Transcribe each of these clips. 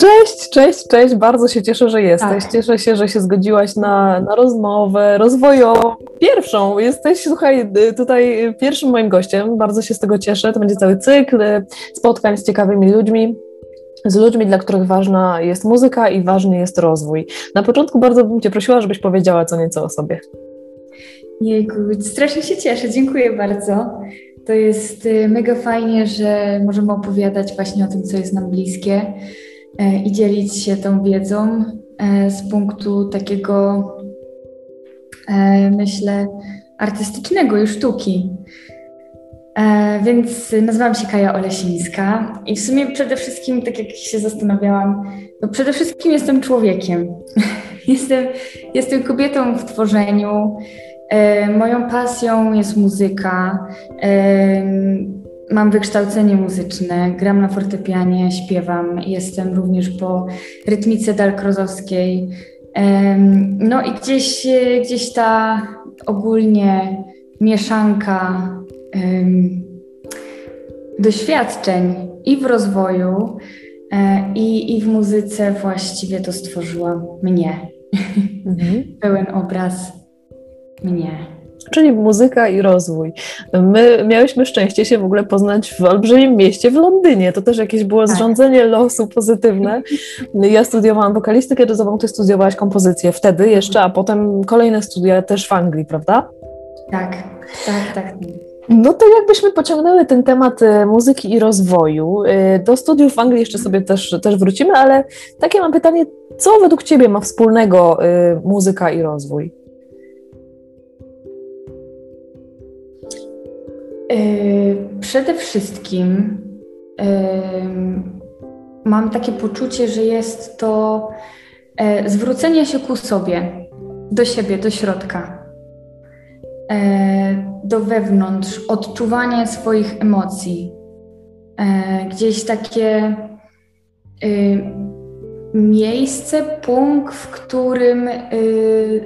Cześć, cześć, cześć. Bardzo się cieszę, że jesteś. Tak. Cieszę się, że się zgodziłaś na, na rozmowę rozwojową. Pierwszą. Jesteś, słuchaj, tutaj pierwszym moim gościem. Bardzo się z tego cieszę. To będzie cały cykl spotkań z ciekawymi ludźmi z ludźmi, dla których ważna jest muzyka i ważny jest rozwój. Na początku bardzo bym Cię prosiła, żebyś powiedziała co nieco o sobie. Jejku, strasznie się cieszę, dziękuję bardzo. To jest y, mega fajnie, że możemy opowiadać właśnie o tym, co jest nam bliskie e, i dzielić się tą wiedzą e, z punktu takiego, e, myślę, artystycznego i sztuki. Więc nazywam się Kaja Olesińska i w sumie przede wszystkim, tak jak się zastanawiałam, to przede wszystkim jestem człowiekiem. jestem, jestem kobietą w tworzeniu. E, moją pasją jest muzyka. E, mam wykształcenie muzyczne, gram na fortepianie, śpiewam. Jestem również po rytmice dalkrozowskiej. E, no i gdzieś, gdzieś ta ogólnie mieszanka doświadczeń i w rozwoju, i, i w muzyce właściwie to stworzyła mnie. Mhm. Pełen obraz mnie. Czyli muzyka i rozwój. My miałyśmy szczęście się w ogóle poznać w olbrzymim mieście, w Londynie. To też jakieś było tak. zrządzenie losu pozytywne. Ja studiowałam wokalistykę jazzową, ty studiowałaś kompozycję wtedy jeszcze, a potem kolejne studia też w Anglii, prawda? Tak, tak, tak. No to jakbyśmy pociągnęły ten temat e, muzyki i rozwoju. E, do studiów w Anglii jeszcze sobie też, też wrócimy, ale takie mam pytanie, co według Ciebie ma wspólnego e, muzyka i rozwój? Przede wszystkim mam takie poczucie, że jest to zwrócenie się ku sobie, do siebie, do środka E, do wewnątrz, odczuwanie swoich emocji. E, gdzieś takie miejsce, punkt, w którym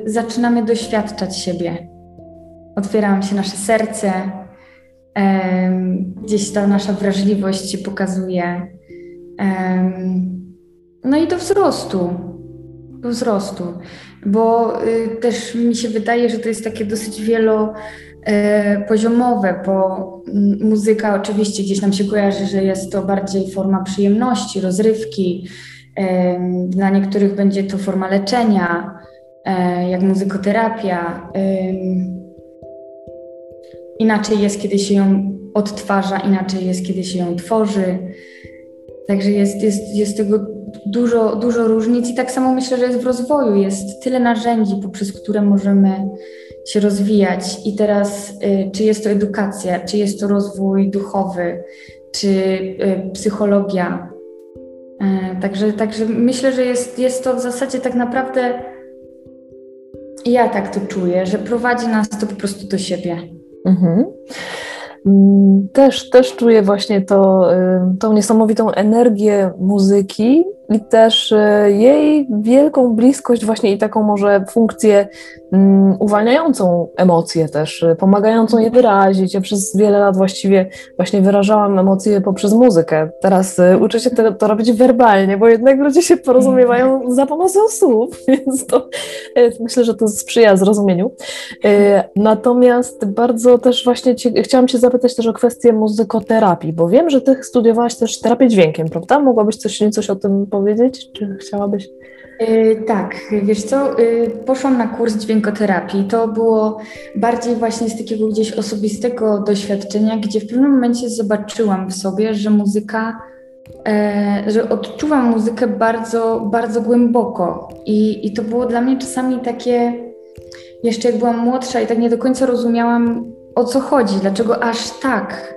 zaczynamy doświadczać siebie. Otwieram się nasze serce, gdzieś ta nasza wrażliwość się pokazuje. No i do wzrostu, do wzrostu bo y, też mi się wydaje, że to jest takie dosyć wielopoziomowe, e, bo muzyka oczywiście gdzieś nam się kojarzy, że jest to bardziej forma przyjemności, rozrywki. Dla niektórych będzie to forma leczenia, e, jak muzykoterapia. Inaczej jest, kiedy się ją odtwarza, inaczej jest, kiedy się ją tworzy. Także jest, jest, jest tego dużo, dużo różnic i tak samo myślę, że jest w rozwoju. Jest tyle narzędzi, poprzez które możemy się rozwijać. I teraz, y, czy jest to edukacja, czy jest to rozwój duchowy, czy y, psychologia. Y, także, także myślę, że jest, jest to w zasadzie tak naprawdę. Ja tak to czuję, że prowadzi nas to po prostu do siebie. Mhm. Mm, też, też czuję właśnie to, tą niesamowitą energię muzyki, i też e, jej wielką bliskość właśnie i taką może funkcję um, uwalniającą emocje też, e, pomagającą je wyrazić. Ja przez wiele lat właściwie właśnie wyrażałam emocje poprzez muzykę. Teraz uh, uczę się to, to, robić werbalnie, bo jednak ludzie się porozumiewają za pomocą słów, więc to myślę, że to sprzyja zrozumieniu. Natomiast bardzo też właśnie ci, chciałam Cię zapytać też o kwestię muzykoterapii, bo wiem, że Ty studiowałaś też terapię dźwiękiem, prawda? Mogłabyś coś, coś o tym powiedzieć? Czy chciałabyś? Yy, tak, wiesz co, yy, poszłam na kurs dźwiękoterapii. To było bardziej właśnie z takiego gdzieś osobistego doświadczenia, gdzie w pewnym momencie zobaczyłam w sobie, że muzyka, yy, że odczuwam muzykę bardzo, bardzo głęboko. I, I to było dla mnie czasami takie, jeszcze jak byłam młodsza i tak nie do końca rozumiałam o co chodzi, dlaczego aż tak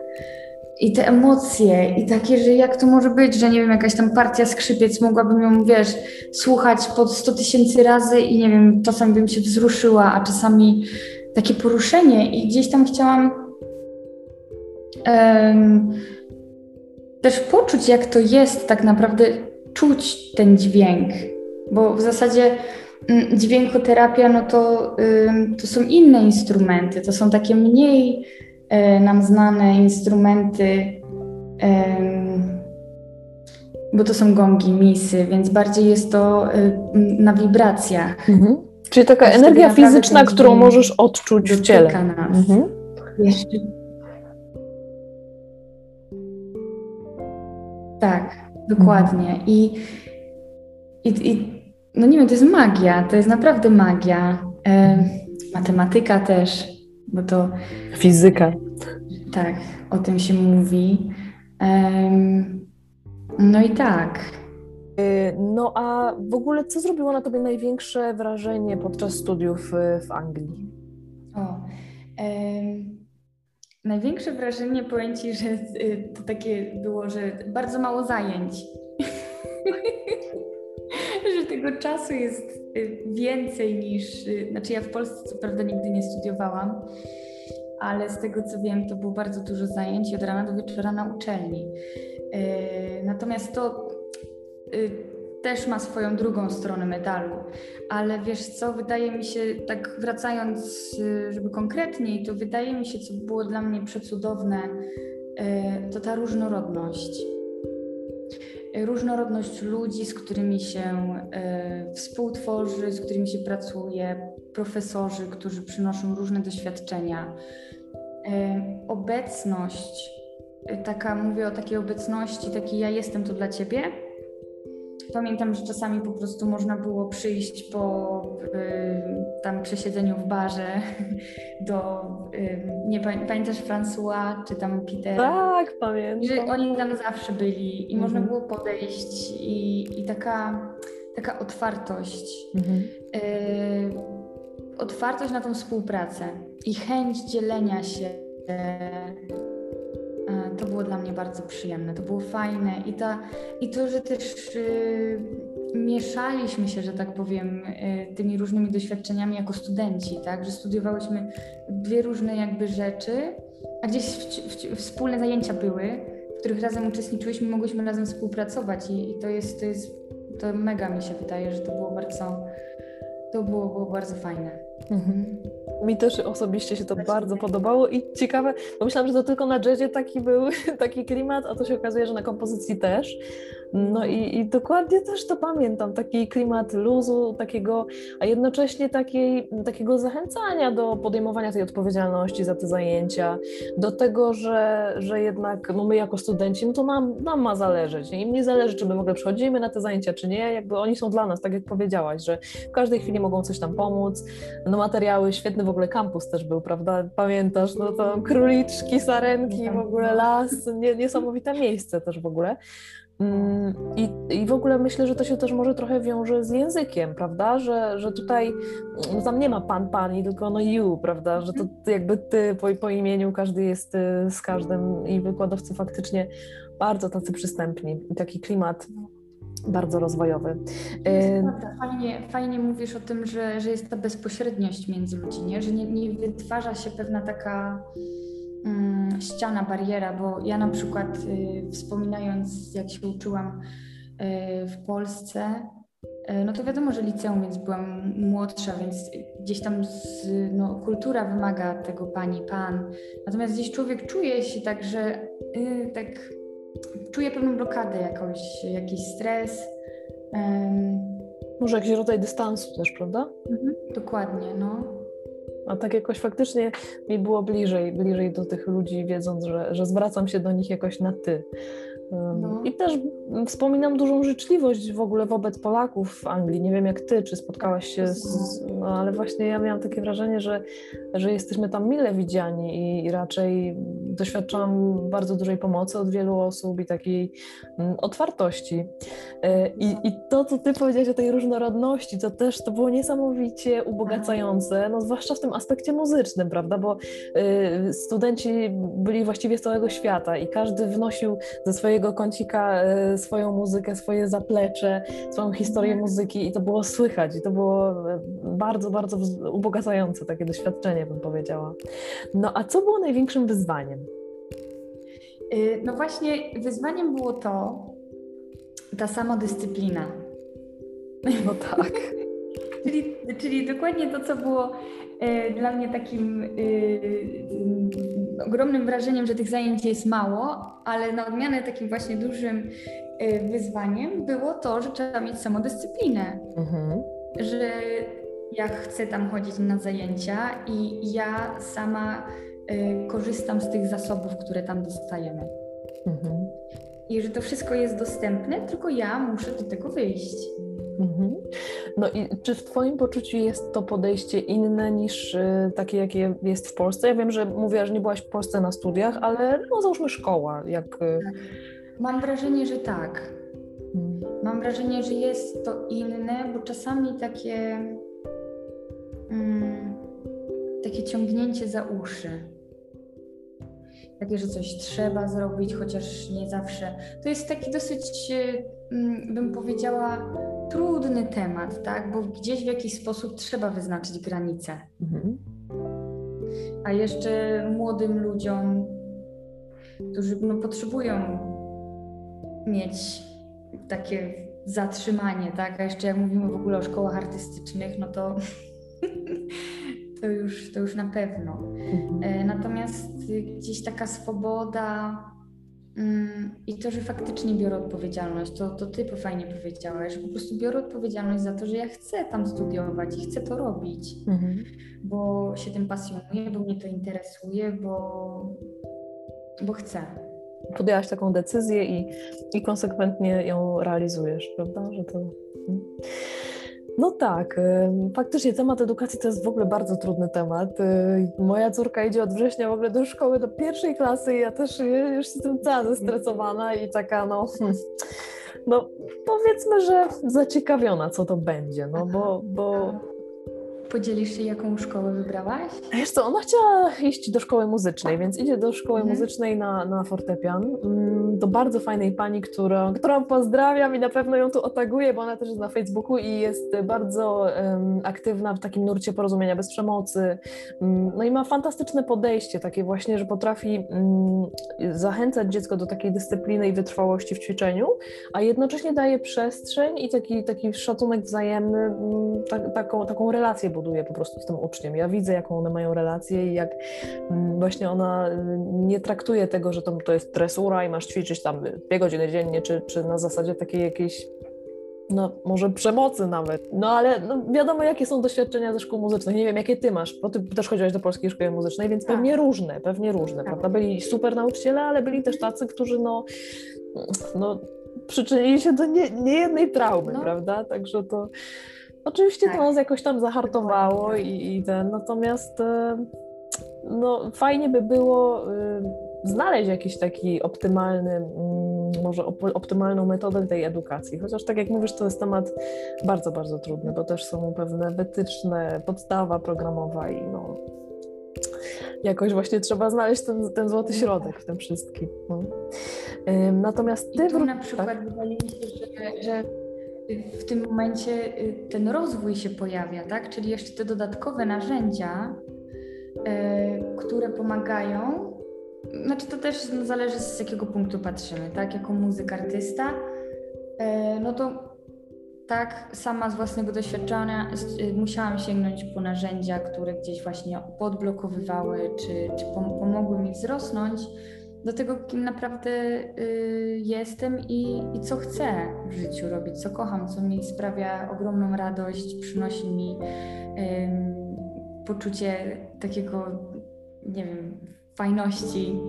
i te emocje, i takie, że jak to może być, że nie wiem, jakaś tam partia skrzypiec, mogłabym ją, wiesz, słuchać pod 100 tysięcy razy i nie wiem, czasami bym się wzruszyła, a czasami takie poruszenie. I gdzieś tam chciałam um, też poczuć, jak to jest tak naprawdę czuć ten dźwięk, bo w zasadzie mm, dźwiękoterapia, no to, to są inne instrumenty, to są takie mniej nam znane instrumenty, bo to są gongi, misy, więc bardziej jest to na wibracjach. Mhm. Czyli taka energia fizyczna, którą możesz odczuć w ciele. Nas. Mhm. Jeszcze Tak, dokładnie. I, i, I, no nie wiem, to jest magia, to jest naprawdę magia. E, matematyka też, bo to. Fizyka. Tak, o tym się mówi. E, no i tak. E, no a w ogóle co zrobiło na tobie największe wrażenie podczas studiów e, w Anglii? O, Największe wrażenie powiem Ci, że y, to takie było, że bardzo mało zajęć. że tego czasu jest y, więcej niż. Y, znaczy, ja w Polsce co prawda nigdy nie studiowałam, ale z tego co wiem, to było bardzo dużo zajęć od rana do wieczora na uczelni. Natomiast to też ma swoją drugą stronę medalu. Ale wiesz co, wydaje mi się, tak wracając, y, żeby konkretniej, to wydaje mi się, co było dla mnie przecudowne, y, to ta różnorodność. Różnorodność ludzi, z którymi się współtworzy, z którymi się pracuje, profesorzy, którzy przynoszą różne doświadczenia. Obecność, taka mówię o takiej obecności, takiej ja jestem tu dla ciebie, Pamiętam, że czasami po prostu można było przyjść po tam przesiedzeniu w barze do, nie pamiętasz François czy tam Peter? Tak, pamiętam. Że oni tam zawsze byli i mhm. można było podejść i, i taka, taka otwartość. Mhm. Y, otwartość na tą współpracę i chęć dzielenia się E, to było dla mnie bardzo przyjemne, to było fajne i, ta, i to, że też y, mieszaliśmy się, że tak powiem, y, tymi różnymi doświadczeniami jako studenci, tak, że studiowałyśmy dwie różne jakby rzeczy, a gdzieś w, w, wspólne zajęcia były, w których razem uczestniczyłyśmy, mogłyśmy razem współpracować i, i to jest, to jest, to mega mi się wydaje, że to było bardzo, to było, było bardzo fajne. Mhm. Mi też osobiście się to bardzo podobało i ciekawe, bo myślałam, że to tylko na jazzie taki był taki klimat, a to się okazuje, że na kompozycji też. No i, i, dokładnie też to pamiętam, taki klimat luzu, takiego, a jednocześnie takiej, takiego zachęcania do podejmowania tej odpowiedzialności za te zajęcia, do tego, że, że jednak no my jako studenci, no to nam, nam ma zależeć. Nie? Im nie zależy, czy my w ogóle przychodzimy na te zajęcia, czy nie, jakby oni są dla nas, tak jak powiedziałaś, że w każdej chwili mogą coś tam pomóc. No materiały, świetny w ogóle kampus też był, prawda? Pamiętasz, no to króliczki, sarenki, w ogóle las, nie, niesamowite miejsce też w ogóle. Mm, I, I w ogóle myślę, że to się też może trochę wiąże z językiem, prawda? Że, że tutaj no tam nie ma pan, pani, tylko no you, prawda? Że to jakby ty po, po imieniu, każdy jest y, z każdym i wykładowcy faktycznie bardzo tacy przystępni i taki klimat bardzo rozwojowy. Y, fajnie, fajnie mówisz o tym, że, że jest ta bezpośredniość między ludźmi, nie? że nie, nie wytwarza się pewna taka mm, ściana, bariera, bo ja na przykład y, wspominając, jak się uczyłam y, w Polsce, y, no to wiadomo, że liceum, więc byłam młodsza, więc gdzieś tam z, no, kultura wymaga tego pani, pan. Natomiast gdzieś człowiek czuje się tak, że y, tak czuje pewną blokadę jakąś, jakiś stres. Um, Może jakiś rodzaj dystansu też, prawda? Mhm, dokładnie, no. A tak jakoś faktycznie mi było bliżej, bliżej do tych ludzi, wiedząc, że, że zwracam się do nich jakoś na ty. No. I też wspominam dużą życzliwość w ogóle wobec Polaków w Anglii. Nie wiem jak ty, czy spotkałaś się z. No, ale właśnie ja miałam takie wrażenie, że, że jesteśmy tam mile widziani i raczej doświadczałam bardzo dużej pomocy od wielu osób i takiej mm, otwartości. E, I, I to, co ty powiedziałaś o tej różnorodności, to też to było niesamowicie ubogacające, no zwłaszcza w tym aspekcie muzycznym, prawda? Bo y, studenci byli właściwie z całego świata i każdy wnosił ze swojego kącika y, swoją muzykę, swoje zaplecze, swoją historię mhm. muzyki i to było słychać i to było bardzo, bardzo ubogacające takie doświadczenie, bym powiedziała. No a co było największym wyzwaniem? Y, no właśnie, wyzwaniem było to, ta samodyscyplina. No tak. czyli, czyli dokładnie to, co było y, dla mnie takim y, ogromnym wrażeniem, że tych zajęć jest mało, ale na odmianę takim właśnie dużym y, wyzwaniem było to, że trzeba mieć samodyscyplinę. Mhm. Że ja chcę tam chodzić na zajęcia i ja sama korzystam z tych zasobów, które tam dostajemy. Mhm. I że to wszystko jest dostępne, tylko ja muszę do tego wyjść. Mhm. No i czy w Twoim poczuciu jest to podejście inne niż y, takie, jakie jest w Polsce? Ja wiem, że mówiłaś, że nie byłaś w Polsce na studiach, ale no załóżmy szkoła. Jak... Y, tak. Mam wrażenie, że tak. Hmm. Mam wrażenie, że jest to inne, bo czasami takie mm, takie ciągnięcie za uszy. Takie, że coś trzeba zrobić, chociaż nie zawsze. To jest taki dosyć, y, mm, bym powiedziała, trudny temat, tak? Bo gdzieś w jakiś sposób trzeba wyznaczyć granice. Mhm. A jeszcze młodym ludziom, którzy no, potrzebują mieć takie zatrzymanie, tak? A jeszcze jak mówimy w ogóle o szkołach artystycznych, no to to już, to już na pewno. Mhm. E, natomiast gdzieś taka swoboda I to, że faktycznie biorę odpowiedzialność, to, to ty fajnie powiedziałaś, że po prostu biorę odpowiedzialność za to, że ja chcę tam studiować i chcę to robić, mhm. bo się tym pasjonuję, bo mnie to interesuje, bo, bo chcę. Podjęłaś taką decyzję i, i konsekwentnie ją realizujesz, prawda? Że to... No tak, faktycznie temat edukacji to jest w ogóle bardzo trudny temat. Y, moja córka idzie od września w ogóle do szkoły, do pierwszej klasy i ja też już jestem cała zestresowana i taka no, hmm, no powiedzmy, że zaciekawiona, co to będzie, no bo, bo Podzielisz się, jaką szkołę wybrałaś? Wiesz co, ona chciała iść do szkoły muzycznej, więc idzie do szkoły mhm. muzycznej na, na fortepian. Mm, do bardzo fajnej pani, którą, którą pozdrawiam i na pewno ją tu otaguję, bo ona też jest na Facebooku i jest bardzo um, aktywna w takim nurcie porozumienia bez przemocy. Um, no i ma fantastyczne podejście, takie właśnie, że potrafi um, zachęcać dziecko do takiej dyscypliny i wytrwałości w ćwiczeniu, a jednocześnie daje przestrzeń i taki, taki szacunek wzajemny, tak, taką, taką relację buduje po prostu z tym uczniem. Ja widzę, jaką one mają relację i jak mm, właśnie ona mm, nie traktuje tego, że to, to jest dresura i masz ćwiczyć tam dwie godziny dziennie, czy, czy na zasadzie takiej jakiejś no może przemocy nawet. No ale no, wiadomo, jakie są doświadczenia ze szkół muzycznych. Nie wiem, jakie ty masz, bo ty też chodziłaś do polskiej szkoły muzycznej, więc tak. pewnie różne, pewnie różne, tak. prawda? Byli super nauczyciele, ale byli też tacy, którzy no, no przyczynili się do niejednej nie, jednej traumy, no. prawda? Także to Oczywiście tak. to nas jakoś tam zahartowało i, i ten, natomiast e, no, fajnie by było e, znaleźć jakiś taki optymalny, mm, może optymalną metodę tej edukacji. Chociaż tak jak mówisz, to jest temat bardzo, bardzo trudny, bo też są pewne wytyczne, podstawa programowa i no, jakoś właśnie trzeba znaleźć ten, ten złoty środek w tym wszystkim. No. Natomiast ty... I tu na przykład tak? wydaje mi się, że, że w tym momencie y, ten rozwój się pojawia, tak? Czyli jeszcze te dodatkowe narzędzia, y, które pomagają. Znaczy to też zależy z jakiego punktu patrzymy, tak? Jako muzyk, artysta, y, no to tak, sama z własnego doświadczenia musiałam sięgnąć po narzędzia, które gdzieś właśnie podblokowywały, czy, czy pomogły mi wzrosnąć do tego, kim naprawdę y, jestem i, i, co chcę w życiu robić, co kocham, co mi sprawia ogromną radość, przynosi mi y, poczucie takiego, nie wiem, fajności.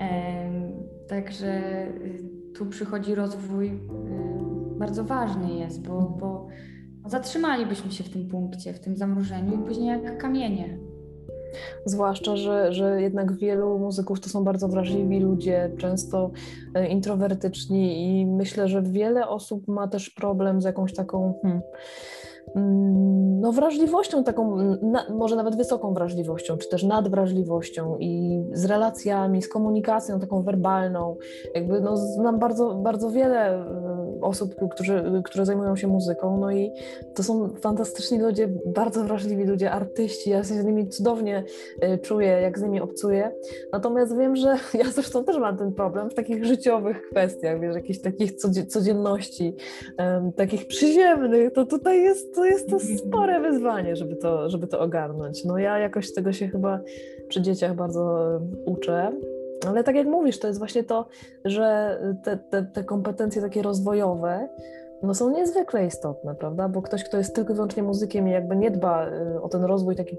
Y, także tu przychodzi rozwój, y, bardzo ważny jest, bo, bo zatrzymalibyśmy się w tym punkcie, w tym zamrożeniu i później jak kamienie. Zwłaszcza, że, że jednak wielu muzyków to są bardzo wrażliwi ludzie, często e, introwertyczni i myślę, że wiele osób ma też problem z jakąś taką hmm, mm, no, wrażliwością, taką, na, może nawet wysoką wrażliwością, czy też nadwrażliwością i z relacjami, z komunikacją taką werbalną. Jakby no, znam bardzo, bardzo wiele osób, którzy, które zajmują się muzyką, no i to są fantastyczni ludzie, bardzo wrażliwi ludzie, artyści, ja się z nimi cudownie y, czuję, jak z nimi obcuję, natomiast wiem, że ja zresztą też mam ten problem w takich życiowych kwestiach, wiesz, jakichś takich codzienności, takich przyziemnych, to tutaj jest to, jest to spore wyzwanie, żeby to, żeby to ogarnąć. No ja jakoś tego się chyba przy dzieciach bardzo uczę, ale tak jak mówisz, to jest właśnie to, że te, te, te kompetencje takie rozwojowe no są niezwykle istotne, prawda? Bo ktoś, kto jest tylko i wyłącznie muzykiem i jakby nie dba y, o ten rozwój taki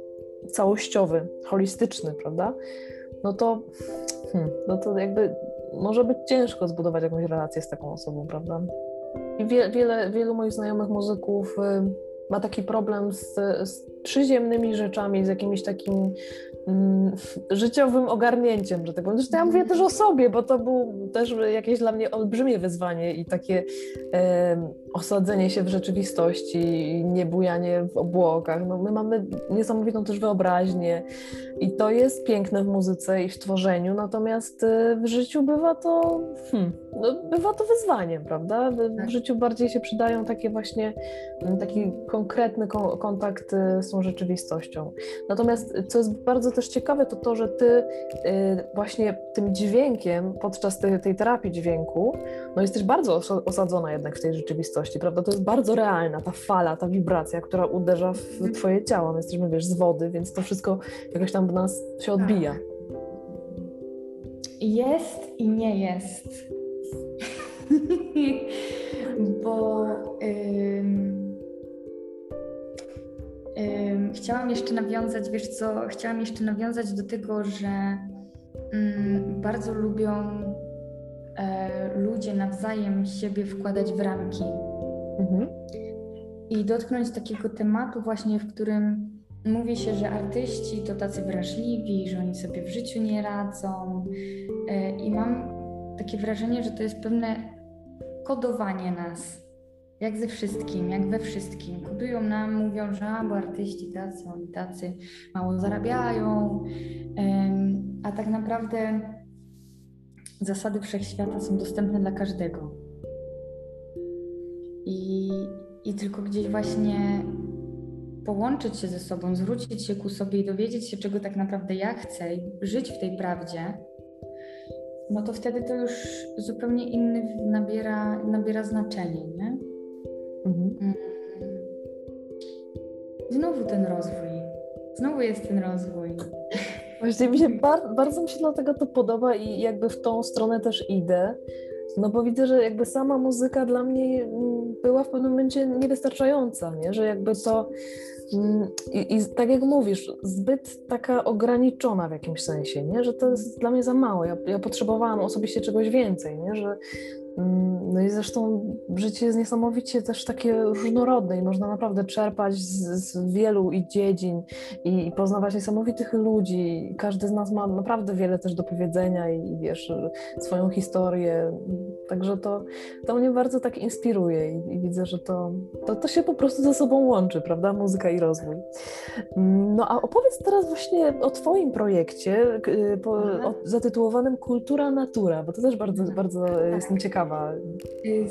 całościowy, holistyczny, prawda? No to, hmm, no to jakby może być ciężko zbudować jakąś relację z taką osobą, prawda? I wie, wiele, wielu moich znajomych muzyków y, ma taki problem z, z przyziemnymi rzeczami, z jakimiś takim mm, życiowym ogarnięciem, że tak powiem. Zresztą ja mówię też o sobie, bo to było też jakieś dla mnie olbrzymie wyzwanie i takie e, osadzenie się w rzeczywistości, nie bujanie w obłokach. No, my mamy niesamowitą też wyobraźnię i to jest piękne w muzyce i w tworzeniu, natomiast e, w życiu bywa to, hmm, no, bywa to wyzwaniem, prawda? W, tak. życiu bardziej się przydają takie właśnie, taki konkretny ko kontakt e, z tą rzeczywistością. Natomiast co jest bardzo też ciekawe, to to, że ty y, właśnie tym dźwiękiem podczas tej, tej terapii dźwięku, no jesteś bardzo osadzona jednak w tej rzeczywistości, prawda? To jest bardzo realna ta fala, ta wibracja, która uderza w mhm. twoje ciało. My jesteśmy, wiesz, z wody, więc to wszystko jakoś tam w nas się odbija. Tak. Jest i nie jest. Bo... Chciałam jeszcze nawiązać, wiesz co, chciałam jeszcze nawiązać do tego, że mm, bardzo lubią e, ludzie nawzajem siebie wkładać w ramki. Mhm. I dotknąć takiego tematu właśnie, w którym mówi się, że artyści to tacy wrażliwi, że oni sobie w życiu nie radzą. E, I mam takie wrażenie, że to jest pewne kodowanie nas jak ze wszystkim, jak we wszystkim. Kodują nam, mówią, że a, bo artyści tacy, oni tacy mało zarabiają, a tak naprawdę zasady wszechświata są dostępne dla każdego. I, I tylko gdzieś właśnie połączyć się ze sobą, zwrócić się ku sobie i dowiedzieć się, czego tak naprawdę ja chcę i żyć w tej prawdzie, no to wtedy to już zupełnie inny nabiera, nabiera znaczenie, nie? Mm. Znowu ten rozwój. Znowu jest ten rozwój. Właśnie mi się bar bardzo mi się dlatego to podoba i jakby w tą stronę też idę. No bo widzę, że jakby sama muzyka dla mnie mm, była w pewnym momencie niewystarczająca, nie? że jakby to mm, i, i, tak jak mówisz, zbyt taka ograniczona w jakimś sensie, nie? że to jest dla mnie za mało. Ja, ja potrzebowałam osobiście czegoś więcej, nie? że no i zresztą życie jest niesamowicie też takie różnorodne i można naprawdę czerpać z, z wielu i dziedzin i, i, poznawać niesamowitych ludzi. Każdy z nas ma naprawdę wiele też do powiedzenia i, i wiesz, swoją historię. Także to, to mnie bardzo tak inspiruje i, i widzę, że to, to, to się po prostu ze sobą łączy, prawda? Muzyka i rozwój. Mm, no a opowiedz teraz właśnie o Twoim projekcie po, o, zatytułowanym Kultura Natura, bo to też bardzo, bardzo tak. jestem ciekawa ciekawa,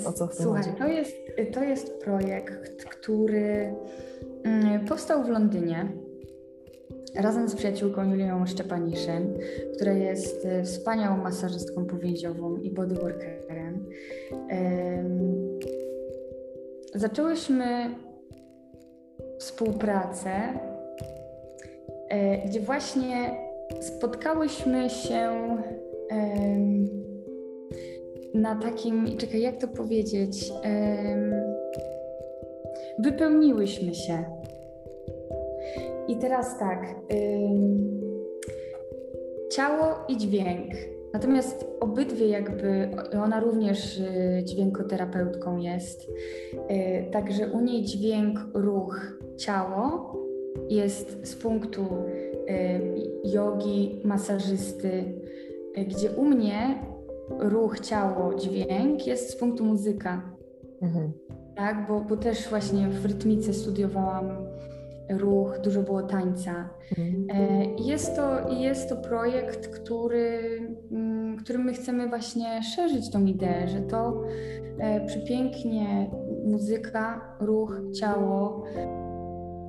o co w tym Słuchaj, to jest, to jest projekt, który mm, powstał w Londynie razem z przyjaciółką Julią Szczepaniszyn, która jest e, wspaniałą masażystką powięziową i bodyworkerem. Zaczęłyśmy współpracę, e, gdzie właśnie spotkałyśmy się na takim, czekaj, jak to powiedzieć? wypełniłyśmy się. I teraz tak. ciało i dźwięk. Natomiast obydwie jakby, ona również y, dźwiękoterapeutką jest, y, także u niej dźwięk, ruch, ciało jest z punktu y, jogi, masażysty, gdzie u mnie ruch, ciało, dźwięk jest z punktu muzyka. Mhm. Tak, bo, bo też właśnie w rytmice studiowałam ruch, dużo było tańca. Mhm. E, jest, to, jest to projekt, który mm, którym my chcemy właśnie szerzyć tą ideę, że to e, przepięknie muzyka, ruch, ciało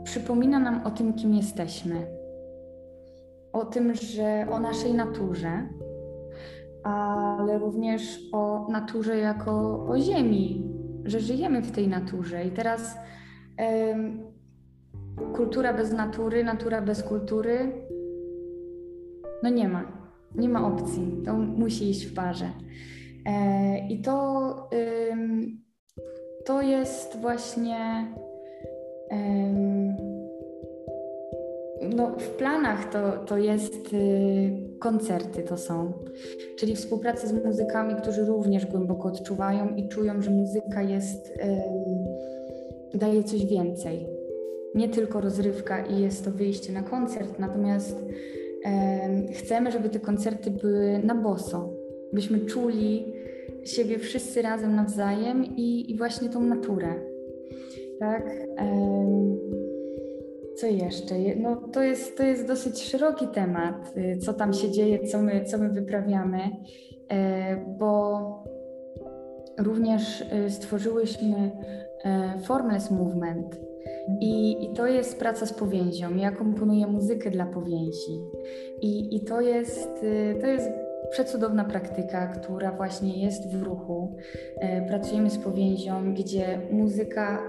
przypomina nam o tym, kim jesteśmy. O tym, że o naszej naturze, ale również o naturze jako o ziemi, że żyjemy w tej naturze. I teraz kultura bez natury, natura bez kultury, no nie ma. Nie ma opcji. To musi iść w parze. E, I to, to jest właśnie. No, w planach to, to jest y, koncerty, to są, czyli współpraca z muzykami, którzy również głęboko odczuwają i czują, że muzyka jest, daje coś więcej. Nie tylko rozrywka i jest to wyjście na koncert, natomiast chcemy, żeby te koncerty były na boso, byśmy czuli siebie wszyscy razem nawzajem i, i właśnie tą naturę. Tak? Co jeszcze? No, to, jest, to jest dosyć szeroki temat, y, co tam się dzieje, co my, co my wyprawiamy, e, bo również y, stworzyłyśmy e, Formless Movement, i, I, to jest praca z powięzią. Ja komponuję muzykę dla powięzi. I, i to, jest, y, to jest przecudowna praktyka, która właśnie jest w ruchu. E, pracujemy z powięzią, gdzie muzyka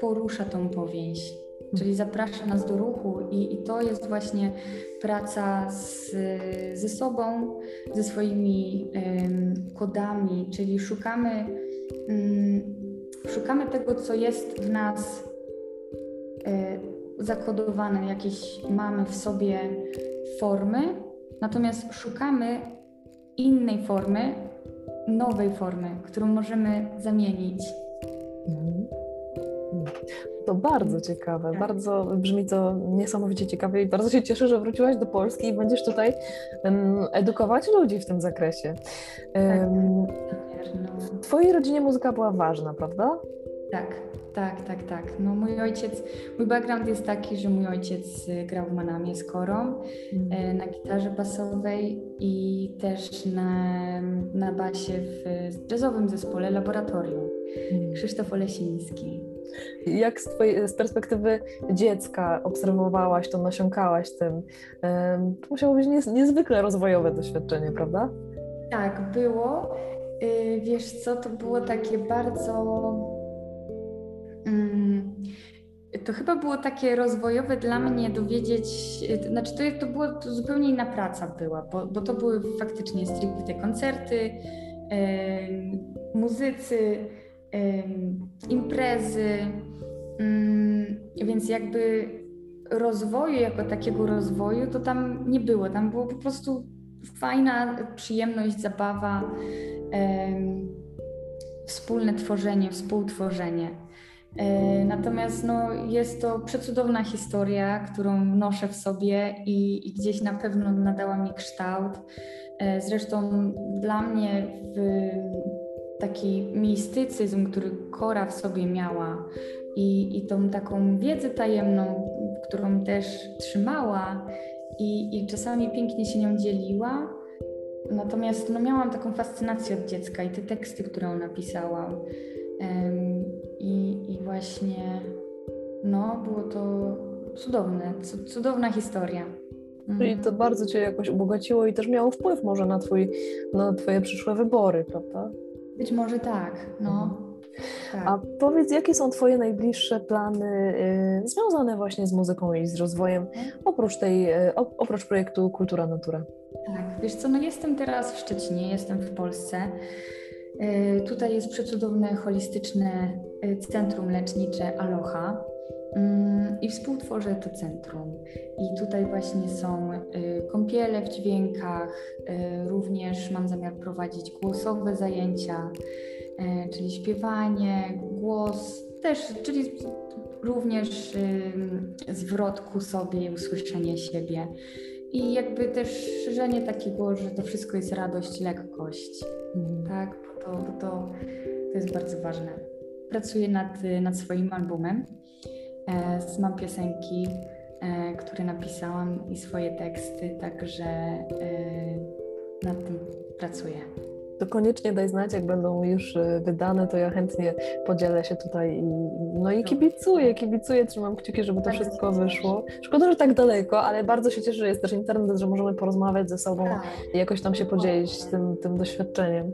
porusza tą powięź, czyli zaprasza nas do ruchu, i, i to jest właśnie praca z, ze sobą, ze swoimi kodami, czyli szukamy, um, szukamy tego, co jest w nas Y, zakodowane, jakieś mamy w sobie formy, natomiast szukamy innej formy, nowej formy, którą możemy zamienić. Mhm. To bardzo ciekawe, tak. bardzo brzmi to niesamowicie ciekawie i bardzo się cieszę, że wróciłaś do Polski i będziesz tutaj um, edukować ludzi w tym zakresie. Um, w Twojej rodzinie muzyka była ważna, prawda? Tak, tak, tak, tak. No mój ojciec, mój background jest taki, że mój ojciec y, grał w Manamie z korą mm. na gitarze basowej i też na, na basie w jazzowym zespole Laboratorium. Mm. Krzysztof Olesiński. Jak z, twojej, z perspektywy dziecka obserwowałaś to, nasiąkałaś tym? To musiało być niezwykle rozwojowe doświadczenie, prawda? Tak, było. Y, wiesz co, to było takie bardzo Mm, to chyba było takie rozwojowe dla mnie dowiedzieć, to znaczy to, to było to zupełnie inna praca była, bo, bo to były faktycznie stricte koncerty, muzycy, imprezy, yy, więc jakby rozwoju jako takiego rozwoju to tam nie było, tam było po prostu fajna przyjemność, zabawa, wspólne tworzenie, współtworzenie. E, natomiast no, jest to przecudowna historia, którą noszę w sobie i, i, gdzieś na pewno nadała mi kształt. E, zresztą dla mnie taki mistycyzm, który Kora w sobie miała i, i tą taką wiedzę tajemną, którą też trzymała i, i czasami pięknie się nią dzieliła, Natomiast no, miałam taką fascynację od dziecka i te teksty, które ona pisała. I, i właśnie, no, było to cudowne, cudowna historia. Czyli mhm. to bardzo Cię jakoś ubogaciło i też miało wpływ może na, twój, na Twoje przyszłe wybory, prawda? Być może tak, no. Mhm. Tak. A powiedz, jakie są Twoje najbliższe plany y, związane właśnie z muzyką i z rozwojem, mhm. oprócz, tej, y, oprócz projektu Kultura Natura? Tak, wiesz co, no jestem teraz w Szczecinie, jestem w Polsce. Y, tutaj jest przecudowne, holistyczne y, centrum lecznicze Aloha i współtworzę to centrum. I tutaj właśnie są y, kąpiele w dźwiękach, również mam zamiar prowadzić głosowe zajęcia, czyli śpiewanie, głos, też, czyli również zwrot ku sobie, usłyszenie siebie. I jakby też szerzenie takiego, że to wszystko jest radość, lekkość. Mhm. Tak, bo to, bo to, to jest bardzo ważne. Pracuję nad, nad swoim albumem. E, mam piosenki, e, które napisałam i swoje teksty, także e, nad tym pracuję to koniecznie daj znać, jak będą już e, wydane, to ja chętnie podzielę się tutaj i, no i kibicuję, kibicuję, trzymam kciuki, żeby to wszystko wyszło. Szkoda, że tak daleko, ale bardzo się cieszę, że jest też internet, że możemy porozmawiać ze sobą tak. i jakoś tam się podzielić tym, tym doświadczeniem.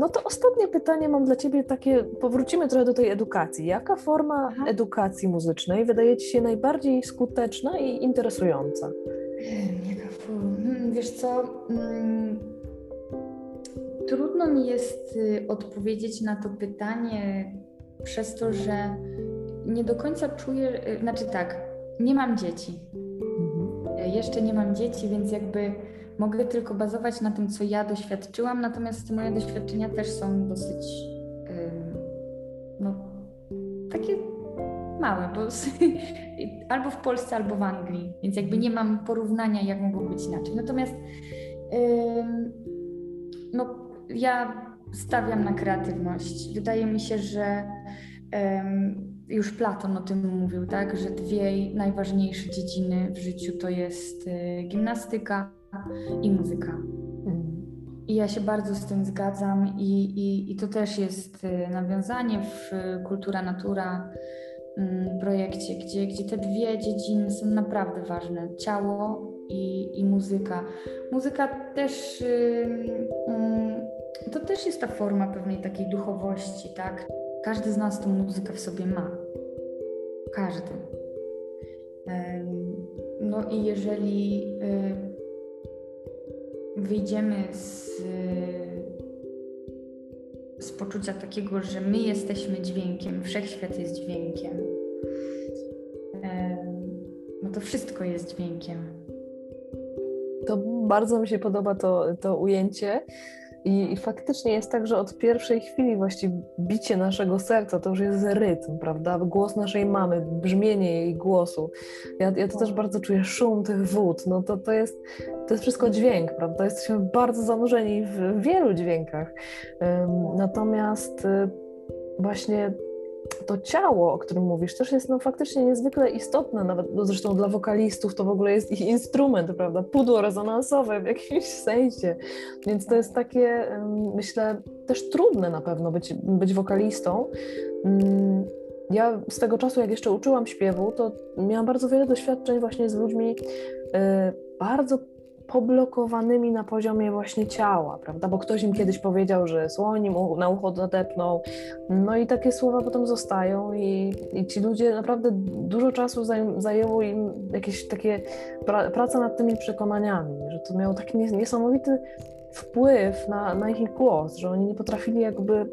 No to ostatnie pytanie mam dla Ciebie takie, powrócimy trochę do tej edukacji. Jaka forma Aha. edukacji muzycznej wydaje Ci się najbardziej skuteczna i interesująca? Jaka forma? Hmm, wiesz co... Hmm Trudno mi jest y, odpowiedzieć na to pytanie przez to, że nie do końca czuję, y, znaczy tak, nie mam dzieci. Mhm. Jeszcze nie mam dzieci, więc jakby mogę tylko bazować na tym, co ja doświadczyłam, natomiast moje doświadczenia też są dosyć no, takie małe, bo albo w Polsce, albo w Anglii, więc jakby nie mam porównania, jak mogło być inaczej. Natomiast no, ja stawiam na kreatywność. Wydaje mi się, że um, już Platon o tym mówił, tak, że dwie najważniejsze dziedziny w życiu to jest y, gimnastyka i muzyka. I ja się bardzo z tym zgadzam, i, i, i to też jest y, nawiązanie w Kultura Natura mm, projekcie, gdzie, gdzie te dwie dziedziny są naprawdę ważne: ciało i, i muzyka. Muzyka też. Yy, yy, to też jest ta forma pewnej takiej duchowości, tak? Każdy z nas tą muzykę w sobie ma. Każdy. No i jeżeli wyjdziemy z, z poczucia takiego, że my jesteśmy dźwiękiem, wszechświat jest dźwiękiem, no to wszystko jest dźwiękiem. To bardzo mi się podoba to, to ujęcie. I, faktycznie jest tak, że od pierwszej chwili właściwie bicie naszego serca to już jest rytm, prawda? Głos naszej mamy, brzmienie jej głosu. Ja, ja to też bardzo czuję szum tych wód. No to, to, jest, to jest wszystko dźwięk, prawda? Jesteśmy bardzo zanurzeni w wielu dźwiękach. Natomiast y, właśnie to ciało, o którym mówisz, też jest no, faktycznie niezwykle istotne, nawet no, zresztą dla wokalistów to w ogóle jest ich instrument, prawda? Pudło rezonansowe w jakimś sensie. Więc to jest takie, myślę, też trudne na pewno być, być wokalistą. Mm, ja z tego czasu, jak jeszcze uczyłam śpiewu, to miałam bardzo wiele doświadczeń właśnie z ludźmi y, bardzo poblokowanymi na poziomie właśnie ciała, prawda? Bo ktoś im kiedyś powiedział, że słoń mu na ucho nadepnął. No i takie słowa potem zostają i, i ci ludzie naprawdę dużo czasu zajęło im jakieś takie pra, praca nad tymi przekonaniami, że to miało taki niesamowity wpływ na, na ich głos, że oni nie potrafili jakby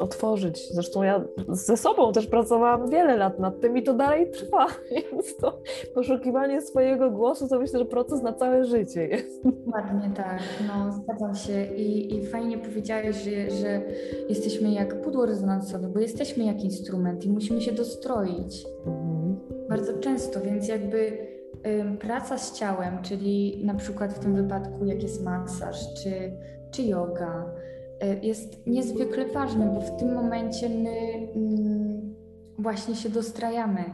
otworzyć. Zresztą ja ze sobą też pracowałam wiele lat nad tym i to dalej trwa, więc to poszukiwanie swojego głosu to myślę, że proces na całe życie jest. Dokładnie tak, no zgadzam się i, i fajnie powiedziałeś, że, że jesteśmy jak pudło rezonansowe, bo jesteśmy jak instrument i musimy się dostroić. Mhm. Bardzo często, więc jakby praca z ciałem, czyli na przykład w tym wypadku jak jest masaż czy, czy yoga, jest niezwykle ważny, bo w tym momencie my mm, właśnie się dostrajamy.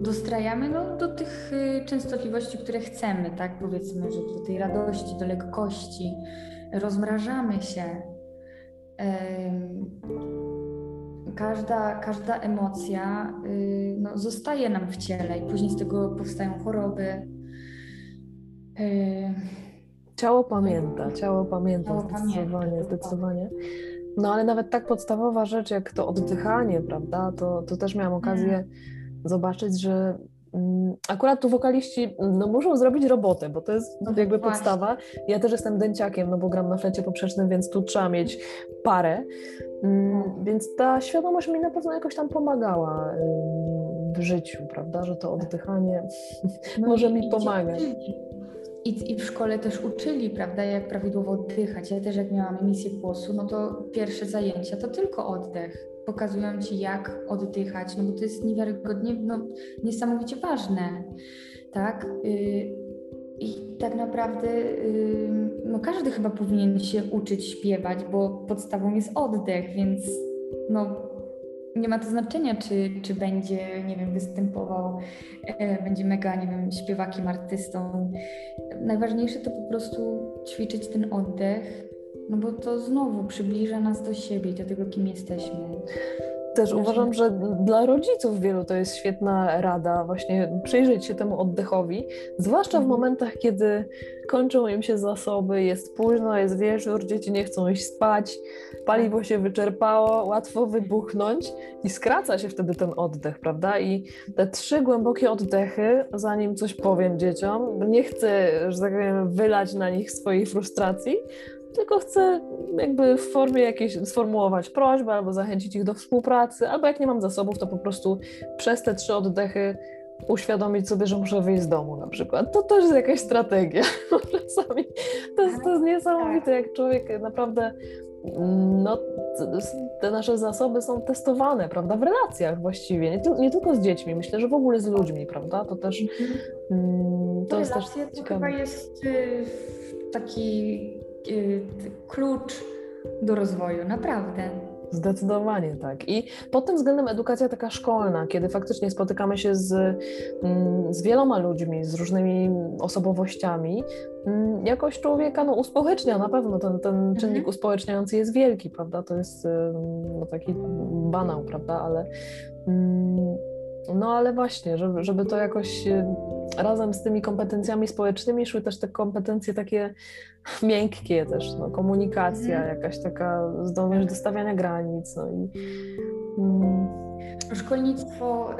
Dostrajamy no, do tych y, częstotliwości, które chcemy, tak? Powiedzmy, że do tej radości, do lekkości. Rozmrażamy się. Każda, każda emocja y, no, zostaje nam w ciele i później z tego powstają choroby. Ciało pamięta, ciało pamięta ciało zdecydowanie, pamięta, zdecydowanie. No ale nawet tak podstawowa rzecz jak to oddychanie, prawda, to, to też miałam okazję hmm. zobaczyć, że mm, Akurat tu wokaliści no, muszą zrobić robotę, bo to jest no jakby właśnie. podstawa. Ja też jestem dęciakiem, no bo gram na flecie poprzecznym, więc tu trzeba mieć parę. Mm, no. więc ta świadomość mi na pewno jakoś tam pomagała w życiu, prawda, że to oddychanie no może mi pomagać. I, I w szkole też uczyli, prawda, jak prawidłowo oddychać. Ja też jak miałam emisję głosu, no to pierwsze zajęcia to tylko oddech. Pokazują ci, jak oddychać, no bo to jest niewiarygodnie, no, niesamowicie ważne, tak? Y, I tak naprawdę y, no każdy chyba powinien się uczyć śpiewać, bo podstawą jest oddech, więc no nie ma to znaczenia, czy, czy będzie, nie wiem, występował, e, będzie mega, nie wiem, śpiewakiem, artystą. Najważniejsze to po prostu ćwiczyć ten oddech, no bo to znowu przybliża nas do siebie, do tego, kim jesteśmy. Też uważam, że dla rodziców wielu to jest świetna rada, właśnie przyjrzeć się temu oddechowi, zwłaszcza w mhm. momentach, kiedy kończą im się zasoby, jest późno, jest wieczór, dzieci nie chcą iść spać, paliwo się wyczerpało, łatwo wybuchnąć i skraca się wtedy ten oddech, prawda? I te trzy głębokie oddechy, zanim coś powiem dzieciom, nie chcę, że tak powiem, wylać na nich swojej frustracji, tylko chcę jakby w formie jakiejś sformułować prośbę albo zachęcić ich do współpracy, albo jak nie mam zasobów, to po prostu przez te trzy oddechy uświadomić sobie, że muszę wyjść z domu na przykład. To też jest jakaś strategia. Czasami to jest, to jest niesamowite, jak człowiek naprawdę no, te nasze zasoby są testowane, prawda, w relacjach właściwie, nie, nie, tylko z dziećmi, myślę, że w ogóle z ludźmi, prawda, to też mm, to jest też ciekawe. to chyba jest y, taki klucz do rozwoju, naprawdę. Zdecydowanie tak. I pod tym względem edukacja taka szkolna, kiedy faktycznie spotykamy się z, mm, z wieloma ludźmi, z różnymi osobowościami, mm, jakość człowieka no, uspołecznia na pewno. Ten, ten mhm. czynnik uspołeczniający jest wielki, prawda? To jest no, taki banał, prawda? Ale mm, no ale właśnie, żeby, żeby to jakoś razem z tymi kompetencjami społecznymi szły też te kompetencje takie miękkie też, no, komunikacja, mm. jakaś taka zdolność do stawiania granic. No i, mm. Szkolnictwo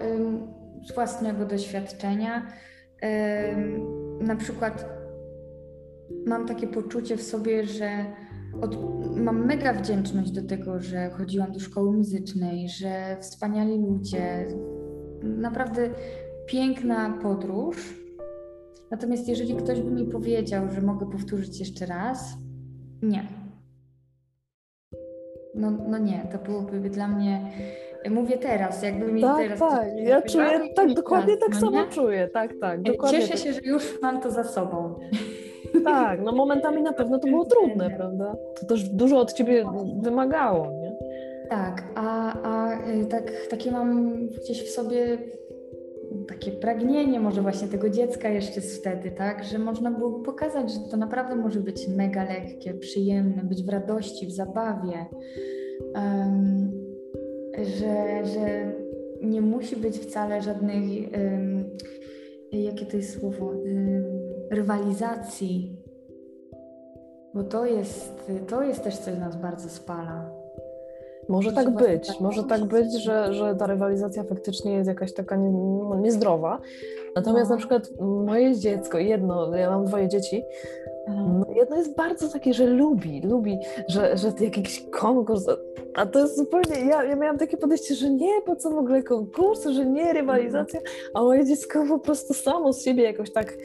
z własnego doświadczenia. Na przykład mam takie poczucie w sobie, że od, mam mega wdzięczność do tego, że chodziłam do szkoły muzycznej, że wspaniali ludzie, naprawdę piękna podróż. Natomiast jeżeli ktoś by mi powiedział, że mogę powtórzyć jeszcze raz, nie. No, no nie, to byłoby dla mnie. Mówię teraz, jakby mi tak, teraz. Tak, ja czuję, tak, dokładnie tak no samo nie? czuję, tak, tak. Dokładnie Cieszę tak. się, że już mam to za sobą. Tak, no momentami na pewno to było trudne, prawda? To też dużo od ciebie wymagało, nie? Tak, a, a y, tak, takie mam gdzieś w sobie takie pragnienie może właśnie tego dziecka jeszcze z wtedy, tak, że można było pokazać, że to naprawdę może być mega lekkie, przyjemne, być w radości, w zabawie, um, że, że nie musi być wcale żadnej, um, jakie to jest słowo, um, rywalizacji, bo to jest, to jest też coś nas bardzo spala. Może tak być, tak może tak być, że, że ta rywalizacja faktycznie jest jakaś taka nie, no, niezdrowa. Natomiast no. na przykład moje dziecko, jedno, ja mam dwoje dzieci, no jedno jest bardzo takie, że lubi, lubi, że, że jakiś konkurs, a to jest zupełnie, ja, ja miałam takie podejście, że nie, po co w ogóle konkursy, że nie, rywalizacja, a moje dziecko po prostu samo z siebie jakoś tak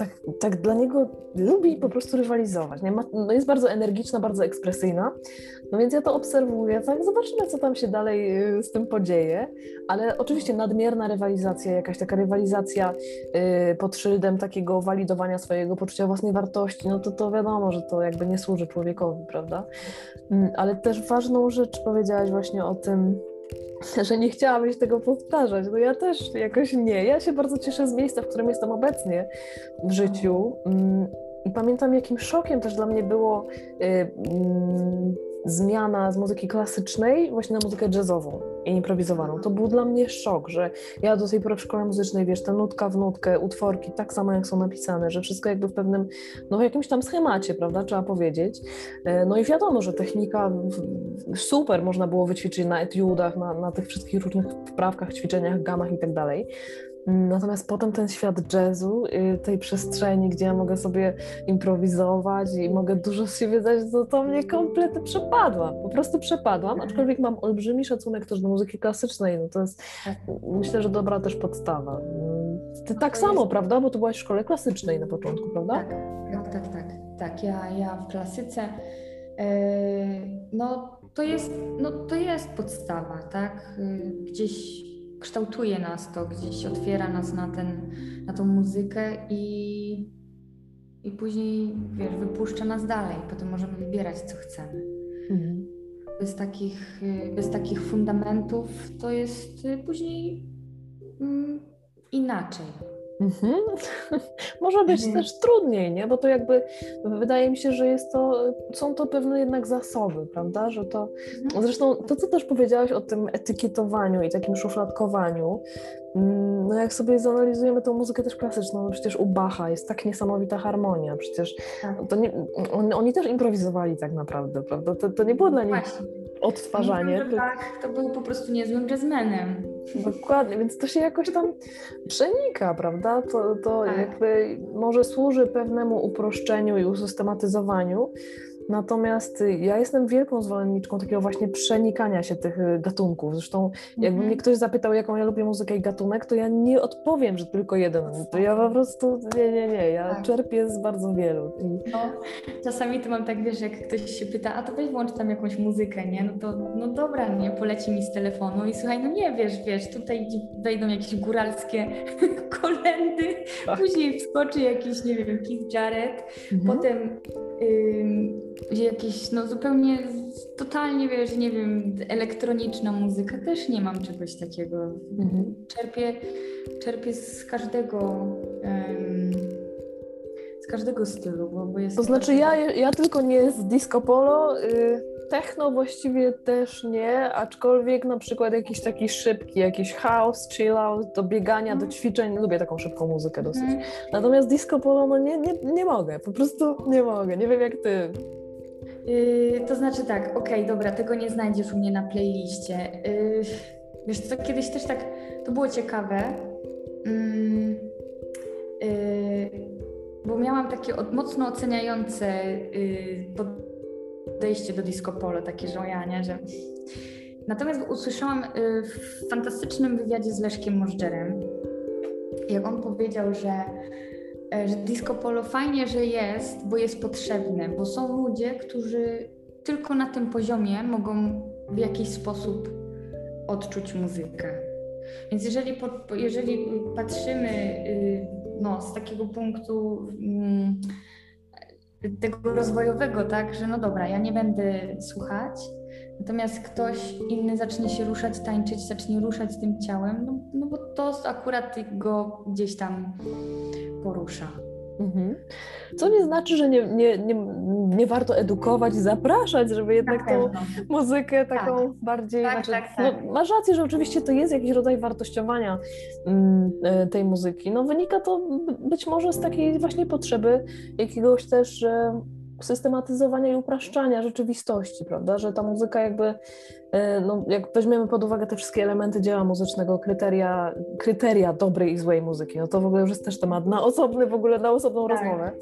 tak, tak dla niego lubi po prostu rywalizować. Nie? Ma, no jest bardzo energiczna, bardzo ekspresyjna. No więc ja to obserwuję, tak zobaczymy, co tam się dalej y, z tym podzieje. Ale oczywiście nadmierna rywalizacja, jakaś taka rywalizacja yy, pod szyldem takiego walidowania swojego poczucia własnej wartości, no to to wiadomo, że to jakby nie służy człowiekowi, prawda? Yy, ale też ważną rzecz powiedziałaś właśnie o tym, że nie chciałabyś tego powtarzać. No ja też jakoś nie. Ja się bardzo cieszę z miejsca, w którym jestem obecnie w życiu. I pamiętam, jakim szokiem też dla mnie było y, mm, zmiana z muzyki klasycznej właśnie na muzykę jazzową i improwizowaną. To był dla mnie szok, że ja do tej pory w szkole muzycznej, wiesz, ta nutka w nutkę, utworki, tak samo jak są napisane, że wszystko jakby w pewnym, no jakimś tam schemacie, prawda, trzeba powiedzieć. E, no i wiadomo, że technika super można było wyćwiczyć na etiudach, na, na tych wszystkich różnych wprawkach, ćwiczeniach, gamach i tak dalej. Natomiast potem ten świat jazzu, y, tej przestrzeni, gdzie ja mogę sobie improwizować i mogę dużo z siebie dać, to, to mnie kompletnie przepadłam. Po prostu przepadłam, mhm. aczkolwiek mam olbrzymi szacunek też do muzyki klasycznej. No to jest, tak. myślę, że dobra też podstawa. Ty tak samo, prawda? Bo to byłaś w szkole klasycznej na początku, prawda? Tak, tak, tak, tak. tak. Ja, ja w klasyce, yy, no to jest, no to jest podstawa, tak? Yy, gdzieś kształtuje nas to, gdzieś otwiera nas na, ten, na tą muzykę i, i później, wiesz, wypuszcza nas dalej. Potem możemy wybierać, co chcemy. Mhm. bez takich, bez takich fundamentów to jest później mm, inaczej. Mhm. Może być mhm. też trudniej, nie? Bo to jakby wydaje mi się, że jest to, są to pewne jednak zasoby, prawda? Że to, mhm. zresztą to, co też powiedziałaś o tym etykietowaniu i takim szufladkowaniu, no jak sobie zanalizujemy tą muzykę też klasyczną, no przecież u Bacha jest tak niesamowita harmonia, przecież tak. to nie, on, oni też improwizowali tak naprawdę, prawda? To, to nie było dla nich Właśnie. odtwarzanie. Tak, to był po prostu niezłym jazzmenem. Dokładnie, więc to się jakoś tam przenika, prawda? To, to tak. jakby może służy pewnemu uproszczeniu i usystematyzowaniu, Natomiast ja jestem wielką zwolenniczką takiego właśnie przenikania się tych y, gatunków. Zresztą jakby mm -hmm. mnie ktoś zapytał, jaką ja lubię muzykę i gatunek, to ja nie odpowiem, że tylko jeden. To ja po prostu, nie, nie, nie, ja tak. czerpię z bardzo wielu. I... No, czasami to mam tak, wiesz, jak ktoś się pyta, a to weź włącz tam jakąś muzykę, nie? No to, no dobra, nie, poleci mi z telefonu i słuchaj, no nie, wiesz, wiesz, tutaj wejdą jakieś góralskie kolendy, tak. później wskoczy jakiś, nie wiem, Keith Jarrett, mhm. potem gdzie jakieś, no zupełnie, totalnie, wiesz, nie wiem, elektroniczna muzyka, też nie mam czegoś takiego. Mhm. Czerpię, czerpię z każdego, um, z każdego stylu, bo, bo jest... To znaczy ja, ja tylko nie z disco polo, y techno właściwie też nie, aczkolwiek na przykład jakiś taki szybki, jakiś house, chill out, do biegania, do mhm. ćwiczeń, lubię taką szybką muzykę dosyć. Mm. Natomiast disco polo, no nie, nie, nie mogę, po prostu nie mogę, nie wiem jak ty. Yy, to znaczy tak, okej, okay, dobra, tego nie znajdziesz u mnie na playliście. Yy, wiesz co, kiedyś też tak, to było ciekawe, yy, bo miałam takie od, mocno oceniające yy, podejście do disco polo, takie żojanie, że... Natomiast usłyszałam y, w fantastycznym wywiadzie z Leszkiem Możdżerem, jak on powiedział, że, że disco polo fajnie, że jest, bo jest potrzebne, bo są ludzie, którzy tylko na tym poziomie mogą w jakiś sposób odczuć muzykę. Więc jeżeli, jeżeli patrzymy y, no, z takiego punktu mm, tego rozwojowego, tak, że no dobra, ja nie będę słuchać, natomiast ktoś inny zacznie się ruszać, tańczyć, zacznie ruszać tym ciałem, no, no bo to akurat go gdzieś tam porusza. Mhm. Co nie znaczy, że nie, nie, nie, nie warto edukować i zapraszać, żeby jednak tą muzykę taką tak. bardziej. Tak, znaczy, tak, no, tak. masz rację, że oczywiście to jest jakiś rodzaj wartościowania mm, e, tej muzyki. No, wynika to być może z takiej właśnie potrzeby jakiegoś też systematyzowania i upraszczania rzeczywistości, prawda? Że ta muzyka jakby, e, no, jak weźmiemy pod uwagę te wszystkie elementy dzieła muzycznego, kryteria, kryteria dobrej i złej muzyki, no to w ogóle już jest też temat na osobny, w ogóle na osobną tak. rozmowę.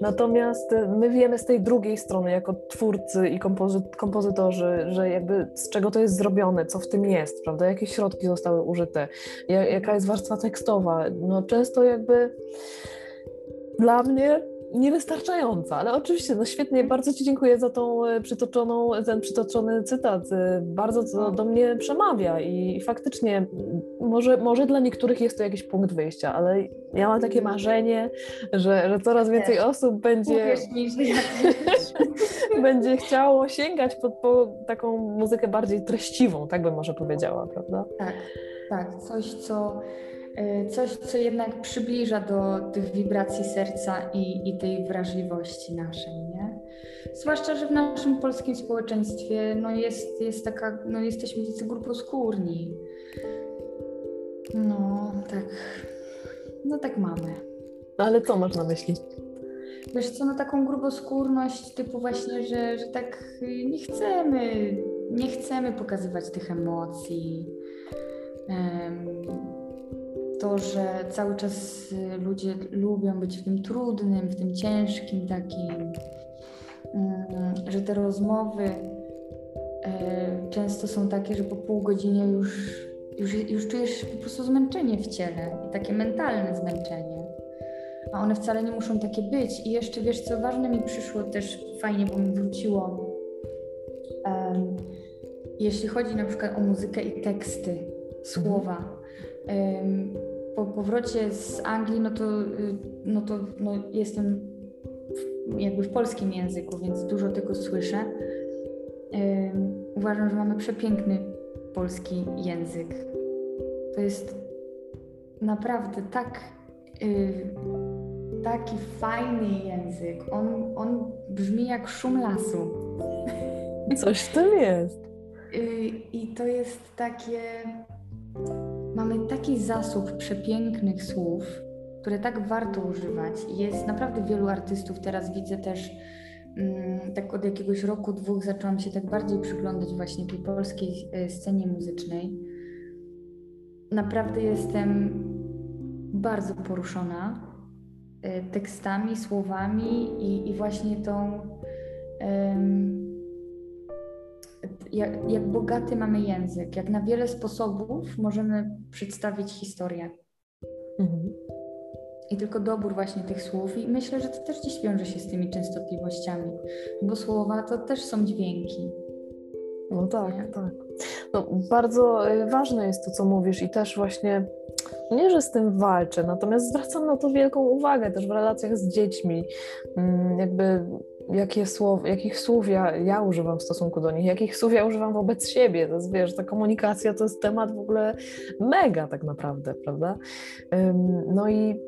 Natomiast e, my wiemy z tej drugiej strony, jako twórcy i kompozy kompozytorzy, że jakby z czego to jest zrobione, co w tym jest, prawda? Jakie środki zostały użyte, jaka jest warstwa tekstowa. No często jakby dla mnie niewystarczająca, ale oczywiście, no świetnie, bardzo Ci dziękuję za tą e, przytoczoną, ten przytoczony cytat. E, bardzo to do mnie przemawia i faktycznie może, może dla niektórych jest to jakiś punkt wyjścia, ale ja mam takie marzenie, że, że coraz więcej osób będzie, będzie chciało sięgać pod, po taką muzykę bardziej treściwą, tak bym może powiedziała, prawda? Tak, tak, coś co coś, co jednak przybliża do tych wibracji serca i, i tej wrażliwości naszej, nie? Zwłaszcza, że w naszym polskim społeczeństwie no jest, jest taka, no jesteśmy tacy gruposkórni. No, tak, no tak mamy. No, ale co masz na myśli? Wiesz co, no taką gruboskórność typu właśnie, że, że tak nie chcemy, nie chcemy pokazywać tych emocji. Um, to, że cały czas y, ludzie lubią być w tym trudnym, w tym ciężkim takim, mm, że te rozmowy e, często są takie, że po pół godziny już, już, już czujesz po prostu zmęczenie w ciele i takie mentalne zmęczenie. A one wcale nie muszą takie być. I jeszcze wiesz, co ważne mi przyszło też fajnie, bo mi wróciło. Um, jeśli chodzi na przykład o muzykę i teksty, słowa. Um, po powrocie z Anglii, no to, y, no to no jestem w, jakby w polskim języku, więc dużo tego słyszę. uważam, że mamy przepiękny polski język. To jest naprawdę tak, yy, taki fajny język. On, on brzmi jak szum lasu. Coś w tym jest. Yy, I to jest takie. Mamy taki zasób przepięknych słów, które tak warto używać. Jest naprawdę wielu artystów, teraz widzę też mm, tak od jakiegoś roku, dwóch zaczęłam się tak bardziej przyglądać właśnie tej polskiej e, scenie muzycznej. Naprawdę jestem bardzo poruszona e, tekstami, słowami i, i właśnie tą um, jak, jak bogaty mamy język, jak na wiele sposobów możemy przedstawić historię. Mhm i tylko dobór właśnie tych słów. I myślę, że to też gdzieś wiąże się z tymi częstotliwościami, bo słowa to też są dźwięki. No tak, nie? tak. No, bardzo y, ważne jest to, co mówisz, i też właśnie nie, że z tym walczę, natomiast zwracam na to wielką uwagę też w relacjach z dziećmi. Mm, jakby jakie słow, jakich słów ja, ja używam w stosunku do nich, jakich słów ja używam wobec siebie. To jest, wiesz, ta komunikacja to jest temat w ogóle mega tak naprawdę, prawda? No i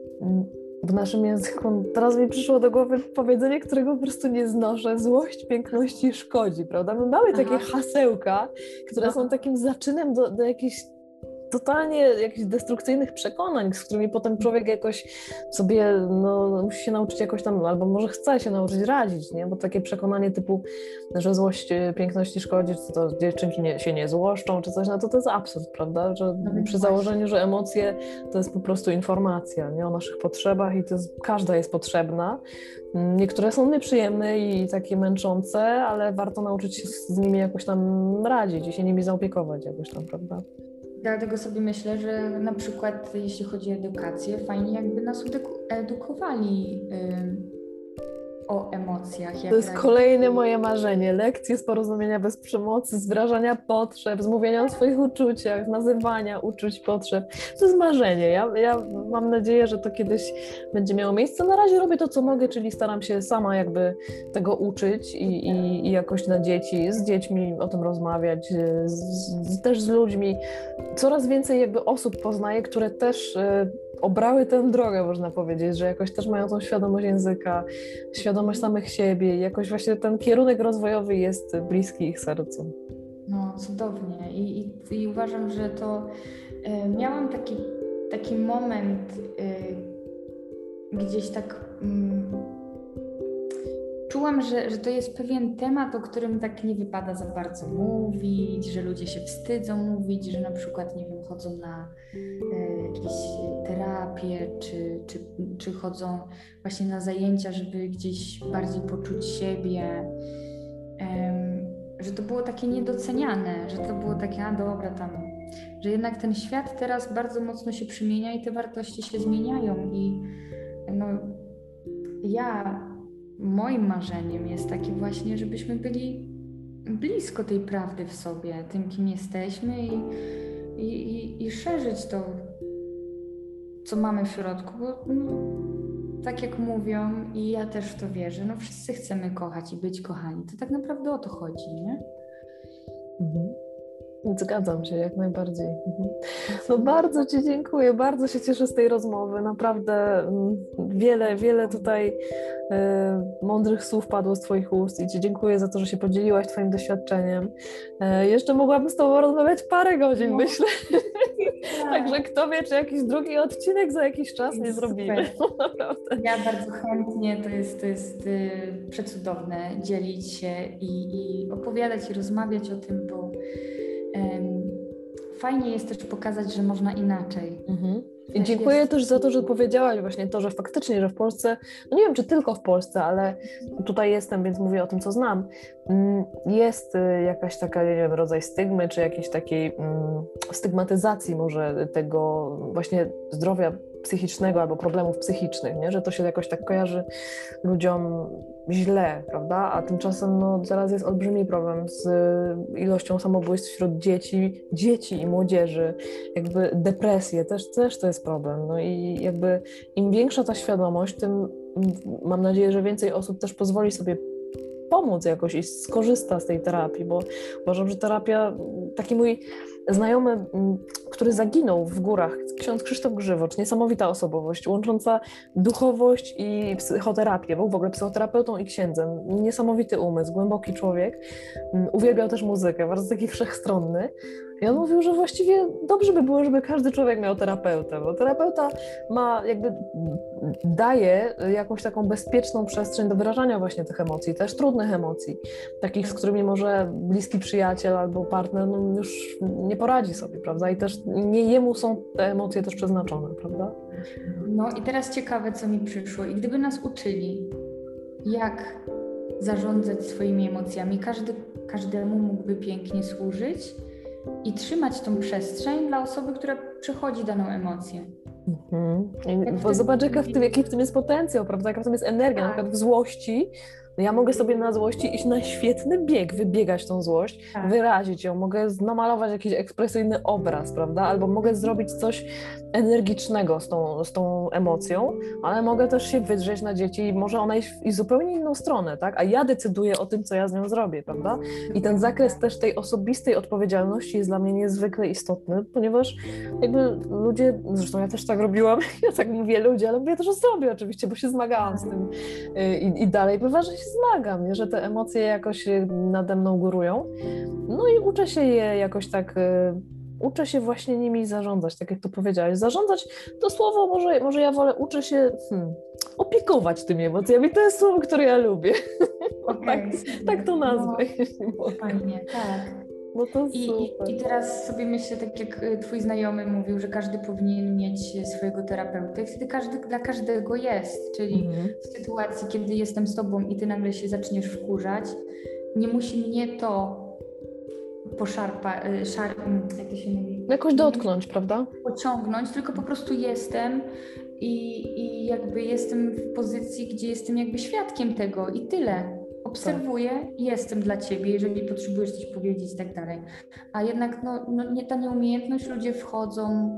w naszym języku. Teraz mi przyszło do głowy powiedzenie, którego po prostu nie znoszę. Złość piękności szkodzi, prawda? My mamy Aha. takie hasełka, które no. są takim zaczynem do, do jakichś totalnie jakichś destrukcyjnych przekonań, z którymi potem człowiek jakoś sobie no, musi się nauczyć jakoś tam, albo może chce się nauczyć radzić, nie? Bo takie przekonanie typu, że złość e, piękności szkodzi, czy to dziewczynki nie, się nie złoszczą, czy coś, no to to jest absurd, prawda? Że no przy założeniu, że emocje to jest po prostu informacja, nie? O naszych potrzebach i to jest, każda jest potrzebna. Niektóre są nieprzyjemne i takie męczące, ale warto nauczyć się z nimi jakoś tam radzić i się nimi zaopiekować jakoś tam, prawda? Dlatego sobie myślę, że na przykład jeśli chodzi o edukację, fajnie jakby nas edukowali o emocjach. to jest kolejne moje marzenie. Lekcje z porozumienia bez przemocy, z wyrażania potrzeb, z mówienia o swoich uczuciach, nazywania uczuć, potrzeb. To jest marzenie. Ja, ja mam nadzieję, że to kiedyś będzie miało miejsce. Na razie robię to, co mogę, czyli staram się sama jakby tego uczyć i, i, i jakoś dla dzieci, z dziećmi o tym rozmawiać, z, z, też z ludźmi. Coraz więcej jakby osób poznaję, które też y, obrały tę drogę, można powiedzieć, że jakoś też mają tą świadomość języka, świadomość samych siebie, jakoś właśnie ten kierunek rozwojowy jest bliski ich sercu. No, cudownie. I, i, i uważam, że to y, miałam taki, taki moment y, gdzieś tak. Y, czułam, że, że to jest pewien temat, o którym tak nie wypada za bardzo mówić, że ludzie się wstydzą mówić, że na przykład, nie wiem, chodzą na e, jakieś terapie, czy, czy, czy chodzą właśnie na zajęcia, żeby gdzieś bardziej poczuć siebie. że to było takie niedoceniane, że to było takie, a dobra, tam, że jednak ten świat teraz bardzo mocno się przemienia i te wartości się zmieniają i no, ja moim marzeniem jest takie właśnie, żebyśmy byli blisko tej prawdy w sobie, tym, kim jesteśmy i, i, i, i szerzyć to, co mamy w środku, bo no, tak jak mówią, i ja też w to wierzę, no wszyscy chcemy kochać i być kochani. To tak naprawdę o to chodzi, nie? Mhm. Zgadzam się jak najbardziej. Mhm. No bardzo Ci dziękuję, bardzo się cieszę z tej rozmowy. Naprawdę mm, wiele, wiele tutaj e, mądrych słów padło z Twoich ust i Ci dziękuję za to, że się podzieliłaś Twoim doświadczeniem. E, jeszcze mogłabym z Tobą rozmawiać parę godzin, no. myślę. Tak. Także kto wie, czy jakiś drugi odcinek za jakiś czas nie zrobimy. Naprawdę. Ja bardzo chętnie, to jest, to jest y, przecudowne, dzielić się i, i opowiadać i rozmawiać o tym, bo fajnie jest też pokazać, że można inaczej. Mhm. I dziękuję jest... też za to, że powiedziałaś właśnie to, że faktycznie, że w Polsce, no nie wiem czy tylko w Polsce, ale tutaj jestem, więc mówię o tym, co znam, mm, jest y, jakaś taka, nie wiem, rodzaj stygmy, czy jakiejś takiej mm, stygmatyzacji może tego właśnie zdrowia psychicznego albo problemów psychicznych, nie? że to się jakoś tak kojarzy ludziom źle, prawda? A tymczasem no, teraz jest olbrzymi problem z ilością samobójstw wśród dzieci, dzieci i młodzieży, jakby depresje też, też to jest problem. No i jakby im większa ta świadomość, tym mam nadzieję, że więcej osób też pozwoli sobie pomóc jakoś i skorzysta z tej terapii, bo uważam, że terapia, taki mój znajomy, mm, który zaginął w górach, ksiądz Krzysztof Grzywocz, niesamowita osobowość, łącząca duchowość i psychoterapię, był w ogóle psychoterapeutą i księdzem, niesamowity umysł, głęboki człowiek, mm, uwielbiał też muzykę, bardzo taki wszechstronny, i on mówił, że właściwie dobrze by było, żeby każdy człowiek miał terapeutę, bo terapeuta ma jakby daje jakąś taką bezpieczną przestrzeń do wyrażania właśnie tych emocji, też trudnych emocji, takich, z którymi może bliski przyjaciel albo partner no, już nie poradzi sobie, prawda? I też nie jemu są te emocje też przeznaczone, prawda? No i teraz ciekawe, co mi przyszło. I gdyby nas uczyli, jak zarządzać swoimi emocjami, każdy, każdemu mógłby pięknie służyć, i trzymać tą przestrzeń dla osoby, która przechodzi daną emocję. Mhm. Bo zobacz, jaka w tym, jaki w tym jest potencjał, prawda? Jaka w tym jest energia, tak. na przykład w złości ja mogę sobie na złości iść na świetny bieg, wybiegać tą złość, tak. wyrazić ją, mogę namalować jakiś ekspresyjny obraz, prawda? Albo mogę zrobić coś energicznego z tą, z tą emocją, ale mogę też się wydrzeć na dzieci i może ona iść w zupełnie inną stronę, tak? A ja decyduję o tym, co ja z nią zrobię, prawda? I ten zakres też tej osobistej odpowiedzialności jest dla mnie niezwykle istotny, ponieważ jakby ludzie, zresztą ja też tak robiłam, ja tak mówię ludzie, ale mówię też o sobie oczywiście, bo się zmagałam z tym y, i, i dalej bywa, że się zmagam, że te emocje jakoś y, nade mną górują. No i uczę się je jakoś tak, y, uczę się właśnie nimi zarządzać, tak jak to powiedziałeś. Zarządzać to słowo, może, może ja wolę, uczę się hmm, opiekować tymi emocjami. To jest słowo, które ja lubię. Okay. tak, tak to nazwę. No, fajnie, tak. No to I, I teraz sobie myślę, tak jak y, twój znajomy mówił, że każdy powinien mieć swojego terapeuta i wtedy każdy dla każdego jest. Czyli mhm. w sytuacji, kiedy jestem z tobą i ty nagle się zaczniesz wkurzać, nie musi mnie to poszarpa, y, szar, mm, jak to się mówi? Jakoś dotknąć, prawda? Pociągnąć, tylko po prostu jestem i, i jakby jestem w pozycji, gdzie jestem jakby świadkiem tego i tyle obserwuję jestem dla ciebie, jeżeli potrzebujesz coś powiedzieć i tak dalej. A jednak no, no, nie, ta nieumiejętność, ludzie wchodzą,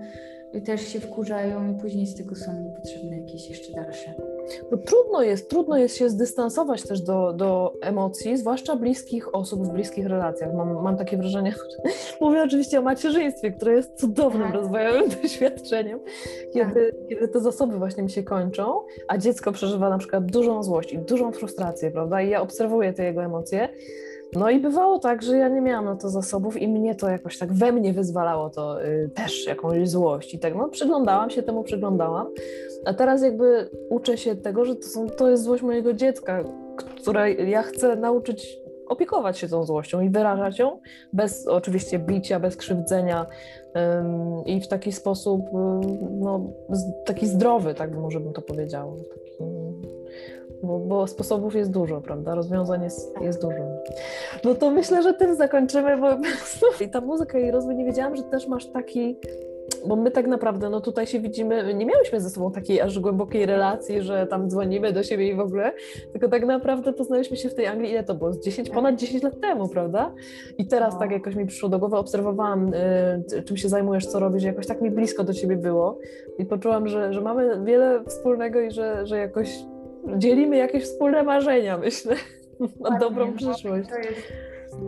też się wkurzają i później z tego są niepotrzebne jakieś jeszcze dalsze. Bo trudno jest, trudno jest się zdystansować też do, do emocji, zwłaszcza bliskich osób w bliskich relacjach. Mam, mam takie wrażenie, mówię oczywiście o macierzyństwie, które jest cudownym, tak. rozwojowym doświadczeniem, kiedy, tak. kiedy te zasoby właśnie mi się kończą, a dziecko przeżywa na przykład dużą złość i dużą frustrację, prawda? I ja obserwuję te jego emocje no i bywało tak, że ja nie miałam na to zasobów i mnie to jakoś tak we mnie wyzwalało to y, też jakąś złość i tak, no przyglądałam się temu, przyglądałam, a teraz jakby uczę się tego, że to, są, to jest złość mojego dziecka, które ja chcę nauczyć opiekować się tą złością i wyrażać ją bez oczywiście bicia, bez krzywdzenia ym, i w taki sposób, no, taki zdrowy, tak może bym to powiedziała. Taki, bo, bo, sposobów jest dużo, prawda? Rozwiązań jest, jest dużo. No to myślę, że tym zakończymy, bo i ta muzyka i rozwój, nie wiedziałam, że też masz taki, bo my tak naprawdę, no tutaj się widzimy, nie miałyśmy ze sobą takiej aż głębokiej relacji, że tam dzwonimy do siebie i w ogóle, tylko tak naprawdę poznaliśmy się w tej Anglii, ile to było? Z 10, ponad 10 lat temu, prawda? I teraz no. tak jakoś mi przyszło do głowy, obserwowałam, y, czym się zajmujesz, co robisz, jakoś tak mi blisko do ciebie było i poczułam, że, że mamy wiele wspólnego i że, że jakoś dzielimy jakieś wspólne marzenia, myślę, na dobrą no, przyszłość. To jest,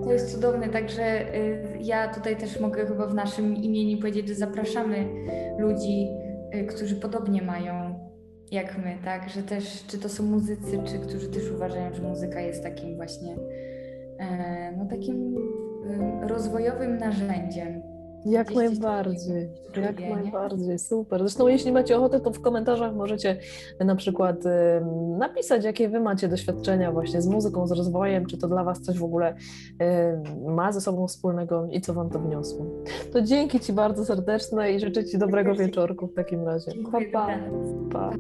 to jest cudowne, także y, ja tutaj też mogę chyba w naszym imieniu powiedzieć, że zapraszamy ludzi, y, którzy podobnie mają jak my, tak, że też, czy to są muzycy, czy którzy też uważają, że muzyka jest takim właśnie, e, no takim y, rozwojowym narzędziem jak najbardziej, jak najbardziej, super. Zresztą jeśli macie ochotę, to w komentarzach możecie na przykład napisać, jakie wy macie doświadczenia właśnie z muzyką, z rozwojem, czy to dla was coś w ogóle ma ze sobą wspólnego i co wam to wniosło. To dzięki ci bardzo serdeczne i życzę ci dobrego wieczorku w takim razie. Pa, pa. pa.